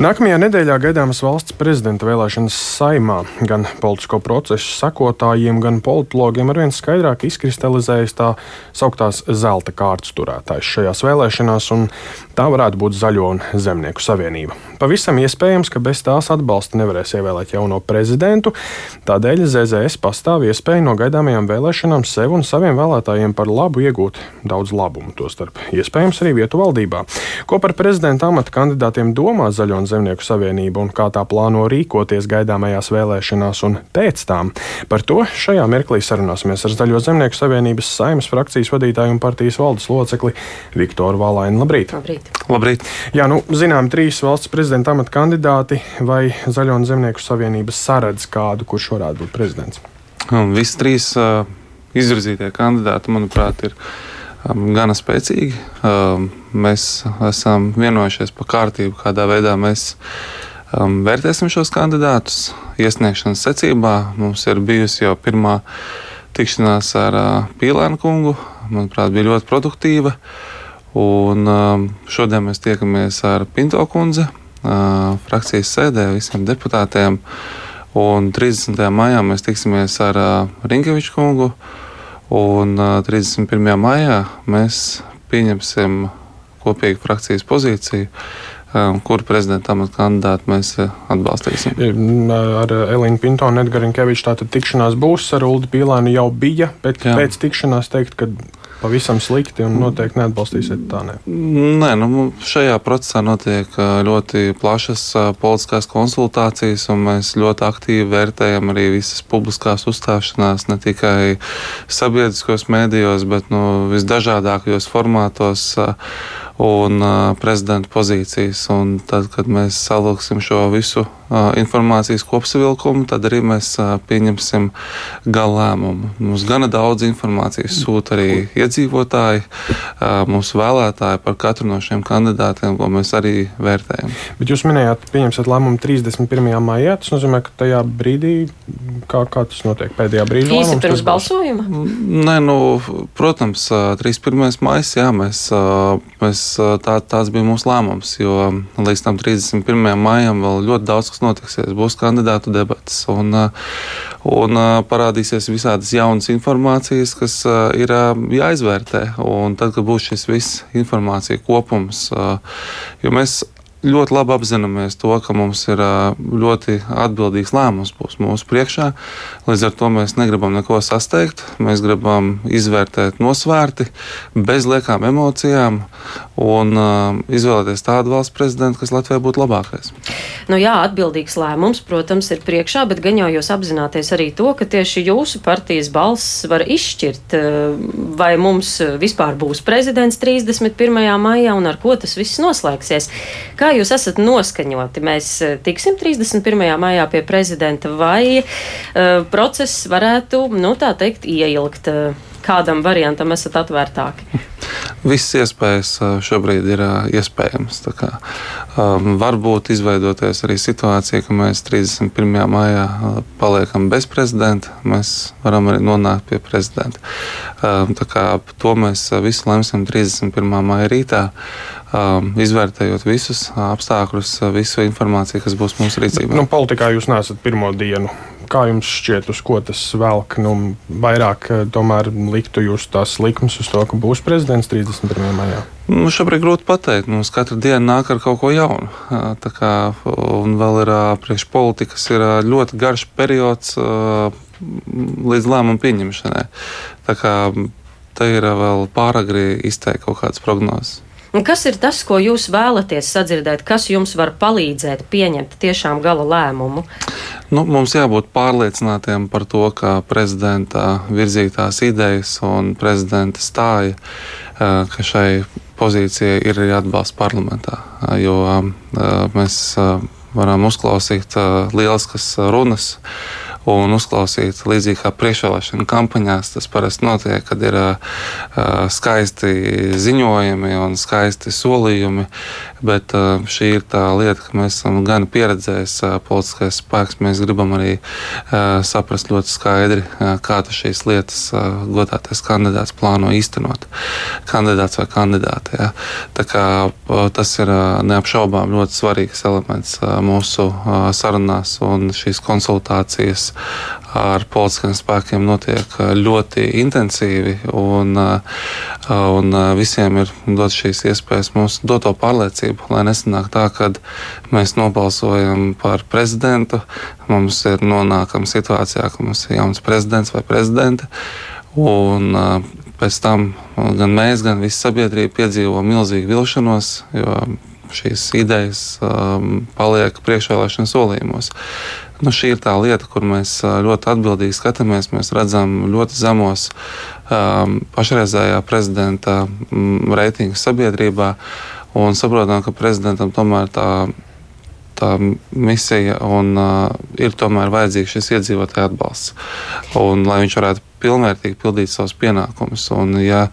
Nākamajā nedēļā gaidāmas valsts prezidenta vēlēšanas saimā. Gan politisko procesu sekotājiem, gan politologiem arvien skaidrāk izkristalizējas tā sauktās zelta kārtas turētājs šajās vēlēšanās, un tā varētu būt Zaļo un Zemnieku savienība. Pavisam iespējams, ka bez tās atbalsta nevarēs ievēlēt jauno prezidentu, tādēļ ZZS pastāv iespēja no gaidāmajām vēlēšanām sev un saviem vēlētājiem par labu iegūt daudz labumu, tostarp iespējams arī vietu valdībā. Ko par prezidenta amata kandidātiem domā Zaļo un Zemnieku savienība un kā tā plāno rīkoties gaidāmajās vēlēšanās un pēc tām. Par to šajā mirklī sarunāsimies ar Zaļo Zemnieku savienības saimas frakcijas vadītāju un partijas valdes locekli Viktoru Valainu. Labrīt! Labrīt! Labrīt. Jā, nu, zinām, trīs valsts prezidenta amata kandidāti vai Zaļo un Zemnieku savienības saredz kādu, kurš varētu būt prezidents? Un visi trīs uh, izvirzītie kandidāti, manuprāt, ir gana spēcīgi. Mēs esam vienojušies par kārtību, kādā veidā mēs vērtēsim šos kandidātus. Iesniegšanas secībā mums ir bijusi jau pirmā tikšanās ar Pīlēnu kungu. Manuprāt, bija ļoti produktīva. Un, šodien mēs tiekamies ar Pinto kundzi, frakcijas sēdē, visiem deputātiem. Un 30. maijā mēs tiksimies ar Rinkeviču kungu. Un uh, 31. maijā mēs pieņemsim kopīgu frakcijas pozīciju, kuru prezidenta amata kandidātu mēs atbalstīsim. Ar Elīnu Pinto un Edgars Rinkeviču tātad tikšanās būs, ar Ulu Pīlānu jau bija, bet Jā. pēc tikšanās teikt, ka pavisam slikti un noteikti neatbalstīsiet tā. Ne. Nē, nu, šajā procesā notiek ļoti plašas politiskās konsultācijas, un mēs ļoti aktīvi vērtējam arī visas publiskās uzstāšanās, ne tikai sabiedriskos mēdījos, bet nu, visdažādākajos formātos un uh, prezidenta pozīcijas. Un tad, kad mēs saliksim šo visu uh, informācijas kopsavilkumu, tad arī mēs uh, pieņemsim gala lēmumu. Mums gana daudz informācijas sūta arī iedzīvotāji, mūsu vēlētāji par katru no šiem kandidātiem, ko mēs arī vērtējam. Bet jūs minējāt, pieņemsiet lēmumu 31. maijā. Tas nozīmē, ka tajā brīdī, kā, kā tas notiek pēdējā brīdī, īsi pirms balsojuma? Nē, nu, protams, 31. maijs, jā, mēs, mēs tā, tāds bija mūsu lēmums. Jo līdz tam 31. maijam vēl ļoti daudz kas notiksies. Būs kandidātu debatas un, un parādīsies visādas jaunas informācijas, kas ir jāizvērtē. Un tad, kad būs šis viss informācija kopums, jo mēs ļoti labi apzināmies to, ka mums ir ļoti atbildīgs lēmums būs mūsu priekšā. Līdz ar to mēs negribam neko sasteigt. Mēs gribam izvērtēt nosvērti, bez liekām emocijām un uh, izvēlēties tādu valsts prezidentu, kas Latvijai būtu labākais. Nu jā, atbildīgs lēmums, protams, ir priekšā, bet gan jau jūs apzināties arī to, ka tieši jūsu partijas balss var izšķirt, vai mums vispār būs prezidents 31. maijā un ar ko tas viss noslēgsies. Kā Kā jūs esat noskaņoti? Mēs eh, tiksim 31. maijā pie prezidenta vai uh, process varētu, nu tā teikt, ieilgt? Uh, kādam variantam esat atvērtāki? Visas iespējas šobrīd ir iespējamas. Kā, um, varbūt izveidoties arī situācija, ka mēs 31. maijā paliekam bez prezidenta, mēs varam arī nonākt pie prezidenta. Um, kā, to mēs visu lemsim 31. maija rītā um, izvērtējot visus apstākļus, visu informāciju, kas būs mūsu rīcībā. Nu, politikā jūs neesat pirmo dienu. Kā jums šķiet, uz ko tas velk? Nu, vairāk tomēr liktu jūs tās likmes uz to, ka būs prezidents 31. maijā. Nu, šobrīd grūti pateikt. Mums katru dienu nāk ar kaut ko jaunu. Tā kā, un vēl ir priekšpolitikas, ir ļoti garš periods līdz lēmumu pieņemšanai. Tā kā te ir vēl pāragri izteikt kaut kādas prognozes. Un kas ir tas, ko jūs vēlaties sadzirdēt, kas jums var palīdzēt pieņemt tiešām gala lēmumu? Nu, mums jābūt pārliecinātiem par to, ka prezidenta virzītās idejas un prezidenta stāja, ka šai pozīcijai ir arī atbalsts parlamentā. Jo mēs varam uzklausīt lieliskas runas un uzklausīt līdzīgi kā priekšvēlēšana kampaņās. Tas parasti notiek, kad ir skaisti ziņojumi un skaisti solījumi, Bet šī ir tā lieta, ka mēs esam gan pieredzējis politiskais spēks. Mēs gribam arī saprast ļoti skaidri, uh, kā šīs lietas godātais kandidāts plāno īstenot. Kandidāts vai kandidāte. Ja. Tā kā, tas ir neapšaubām ļoti svarīgs elements mūsu sarunās un šīs konsultācijas ar politiskiem spēkiem notiek ļoti intensīvi. Un, un visiem ir dot šīs iespējas mums dot to pārliecību, lai nesanāk tā, ka mēs nobalsojam par prezidentu, mums ir nonākam situācijā, ka mums ir jauns prezidents vai prezidente. Un, pēc tam gan mēs, gan visa sabiedrība piedzīvo milzīgu vilšanos, jo šīs idejas um, paliek priekšvēlēšana solījumos. Nu, šī ir tā lieta, kur mēs ļoti atbildīgi skatāmies. Mēs redzam ļoti zemos um, pašreizējā prezidenta um, reitingu sabiedrībā un saprotam, ka prezidentam tomēr tā tā misija un uh, ir tomēr vajadzīgs šis iedzīvotāju atbalsts. Un, lai viņš varētu pilnvērtīgi pildīt savus pienākumus. Un, ja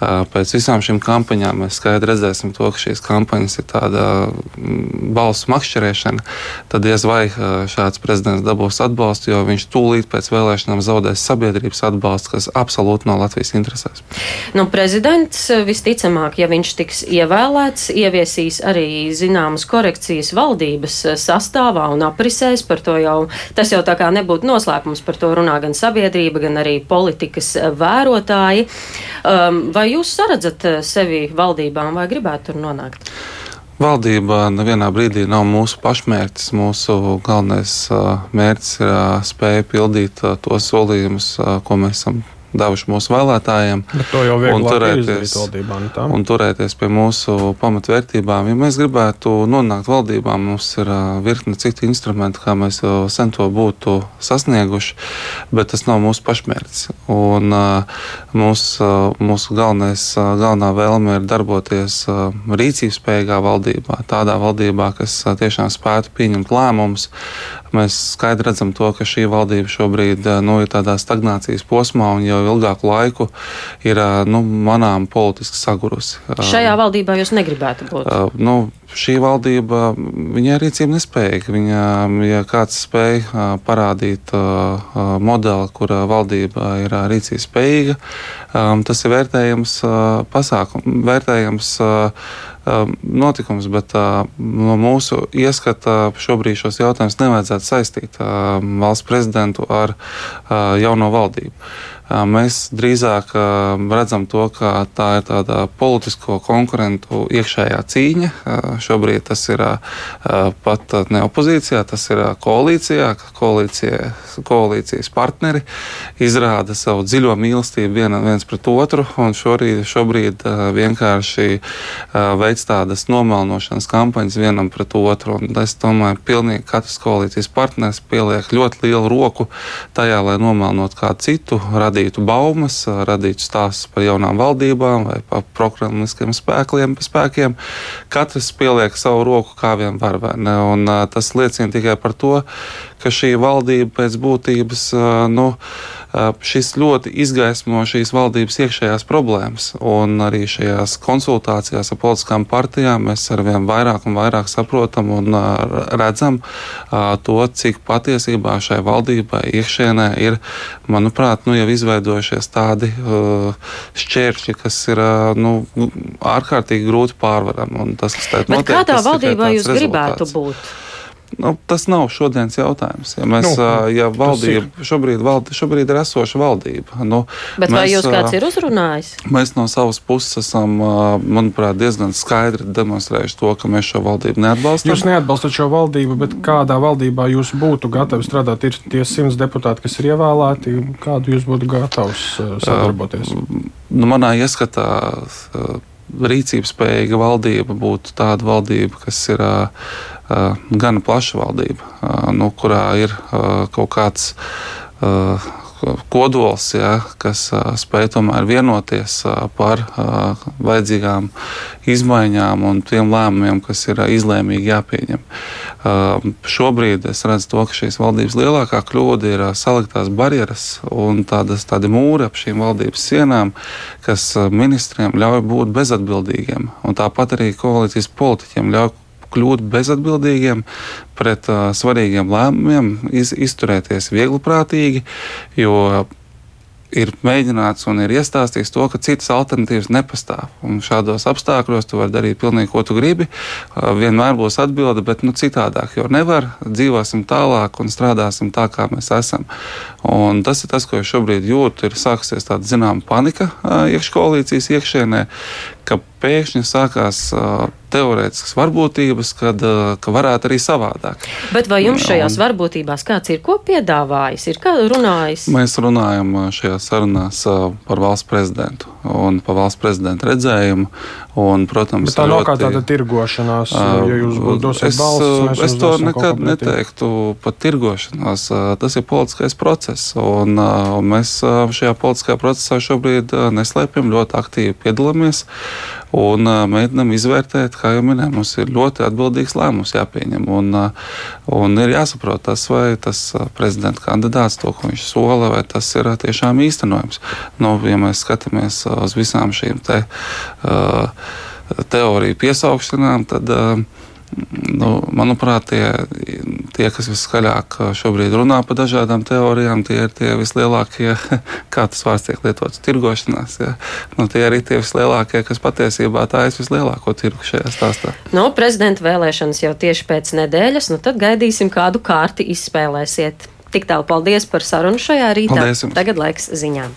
pēc visām šīm kampaņām mēs skaidri redzēsim to, ka šīs kampaņas ir tāda mm, balsu makšķerēšana, tad diez vai šāds prezidents dabūs atbalstu, jo viņš tūlīt pēc vēlēšanām zaudēs sabiedrības atbalstu, kas absolūti nav Latvijas interesēs. Nu, prezidents visticamāk, ja viņš tiks ievēlēts, ieviesīs arī zināmas korekcijas valdības sastāvā un aprisēs par to jau. Tas jau tā kā nebūtu noslēpums, par to runā gan sabiedrība, gan arī politikas vērotāji. Um, vai jūs saredzat uh, sevi valdībām vai gribētu tur nonākt? Valdība nevienā brīdī nav mūsu pašmērķis. Mūsu galvenais uh, mērķis ir spēja pildīt tos solījumus, ko mēs esam devuši mūsu vēlētājiem. Un turēties, valdībā, nu un turēties pie mūsu pamatvērtībām. Ja mēs gribētu nonākt valdībā, mums ir virkne citu instrumentu, kā mēs jau sen to būtu sasnieguši, bet tas nav mūsu pašmērķis. Un, mūsu, mūsu galvenais, galvenā vēlme ir darboties rīcības spējīgā valdībā, tādā valdībā, kas tiešām spētu pieņemt lēmumus Mēs skaidri redzam to, ka šī valdība šobrīd eh, nu, ir tādā stagnācijas posmā un jau ilgāku laiku ir eh, nu, manām politiski sagurusi. Šajā valdībā jūs negribētu būt? Nu, šī valdība, viņai ir rīcība nespējīga. Viņa, ja kāds spēj uh, parādīt modeli, kur valdība ir rīcības spējīga, tas ir vērtējams pasākums, vērtējams notikums, bet no mūsu ieskata šobrīd šos jautājumus nevajadzētu saistīt valsts prezidentu ar jauno valdību. Mēs drīzāk redzam to, ka tā ir tāda politisko konkurentu iekšējā cīņa. Šobrīd tas ir pat ne opozīcijā, tas ir koalīcijā. Koalīcija, koalīcijas partneri izrāda savu dziļo mīlestību vien, viens pret otru, un šorīd, šobrīd vienkārši veids tādas nomelnošanas kampaņas vienam pret otru. Un es domāju, ka pilnīgi katrs koalīcijas partneris pieliek ļoti lielu roku tajā, lai nomelnotu kādu citu, radītu radītu baumas, radītu stāstus par jaunām valdībām vai par prokrimliskiem spēkiem, spēkiem. Katrs pieliek savu roku, kā vien var. Un, tas liecina tikai par to, ka šī valdība pēc būtības nu, šis ļoti izgaismo šīs valdības iekšējās problēmas. Un arī šajās konsultācijās ar politiskām partijām mēs ar vien vairāk un vairāk saprotam un redzam to, cik patiesībā šai valdībai iekšienē ir, manuprāt, nu, jau izveidojušies tādi šķēršļi, kas ir nu, ārkārtīgi grūti pārvarami. Tas, notiek, kādā valdībā jūs rezultāts. gribētu būt? Nu, tas nav šodienas jautājums. Ja, mēs, nu, ja valdība, šobrīd, valdi, šobrīd ir esoša valdība. Nu, Bet mēs, vai jūs kāds ir uzrunājis? Mēs no savas puses esam, manuprāt, diezgan skaidri demonstrējuši to, ka mēs šo valdību neatbalstam. Jūs neatbalstat šo valdību, bet kādā valdībā jūs būtu gatavi strādāt? Ir tie simts deputāti, kas ir ievēlēti. Kādu jūs būtu gatavs sadarboties? Uh, nu, manā ieskatā. Uh, rīcības spējīga valdība būtu tāda valdība, kas ir uh, gan plaša valdība, uh, nu, kurā ir uh, kaut kāds. Uh, kodols, ja, kas spēj tomēr vienoties par vajadzīgām izmaiņām un tiem lēmumiem, kas ir izlēmīgi jāpieņem. Šobrīd es redzu to, ka šīs valdības lielākā kļūda ir saliktās barjeras un tādas, tādi mūri ap šīm valdības sienām, kas ministriem ļauj būt bezatbildīgiem. Un tāpat arī koalīcijas politiķiem ļauj kļūt bezatbildīgiem pret uh, svarīgiem lēmumiem, iz, izturēties viegliprātīgi, jo ir mēģināts un ir iestāstīts to, ka citas alternatīvas nepastāv. Un šādos apstākļos tu vari darīt pilnīgi, ko tu gribi. Vienmēr būs atbilde, bet nu, citādāk jau nevar. Dzīvosim tālāk un strādāsim tā, kā mēs esam. Un tas ir tas, ko es šobrīd jūtu. Ir sākusies tāda zināmā panika iekškoalīcijas iekšēnē, ka pēkšņi sākās teorētiskas varbūtības, kad, ka varētu arī savādāk. Bet vai jums šajās un, varbūtībās kāds ir ko piedāvājis, ir kā runājis? Mēs runājam šajās sarunās par valsts prezidentu un par valsts prezidenta redzējumu. Un, protams, Bet tā nav ļoti, kā tāda tirgošanās, uh, ja jūs dosiet balsis. Es to nekad neteiktu par tirgošanās. Tas ir politiskais process, un, un mēs šajā politiskajā procesā šobrīd neslēpjam, ļoti aktīvi piedalāmies un mēģinam izvērtēt, kā jau minēju, mums ir ļoti atbildīgs lēmums jāpieņem. Un, un ir jāsaprot tas, vai tas prezidenta kandidāts, to, ko viņš sola, vai tas ir tiešām īstenojams. Nu, ja mēs skatāmies uz visām šīm te, uh, teoriju piesaukšanām, tad, uh, nu, manuprāt, tie, tie, kas viskaļāk šobrīd runā par dažādām teorijām, tie ir tie vislielākie, kā tas vārds tiek lietots, tirgošanās. Ja? Nu, tie ir tie vislielākie, kas patiesībā tā ir vislielāko tirgu šajā stāstā. No nu, prezidenta vēlēšanas jau tieši pēc nedēļas, nu tad gaidīsim, kādu kārti izspēlēsiet. Tik tālu paldies par sarunu šajā rītā. Paldies jums. Tagad laiks ziņām.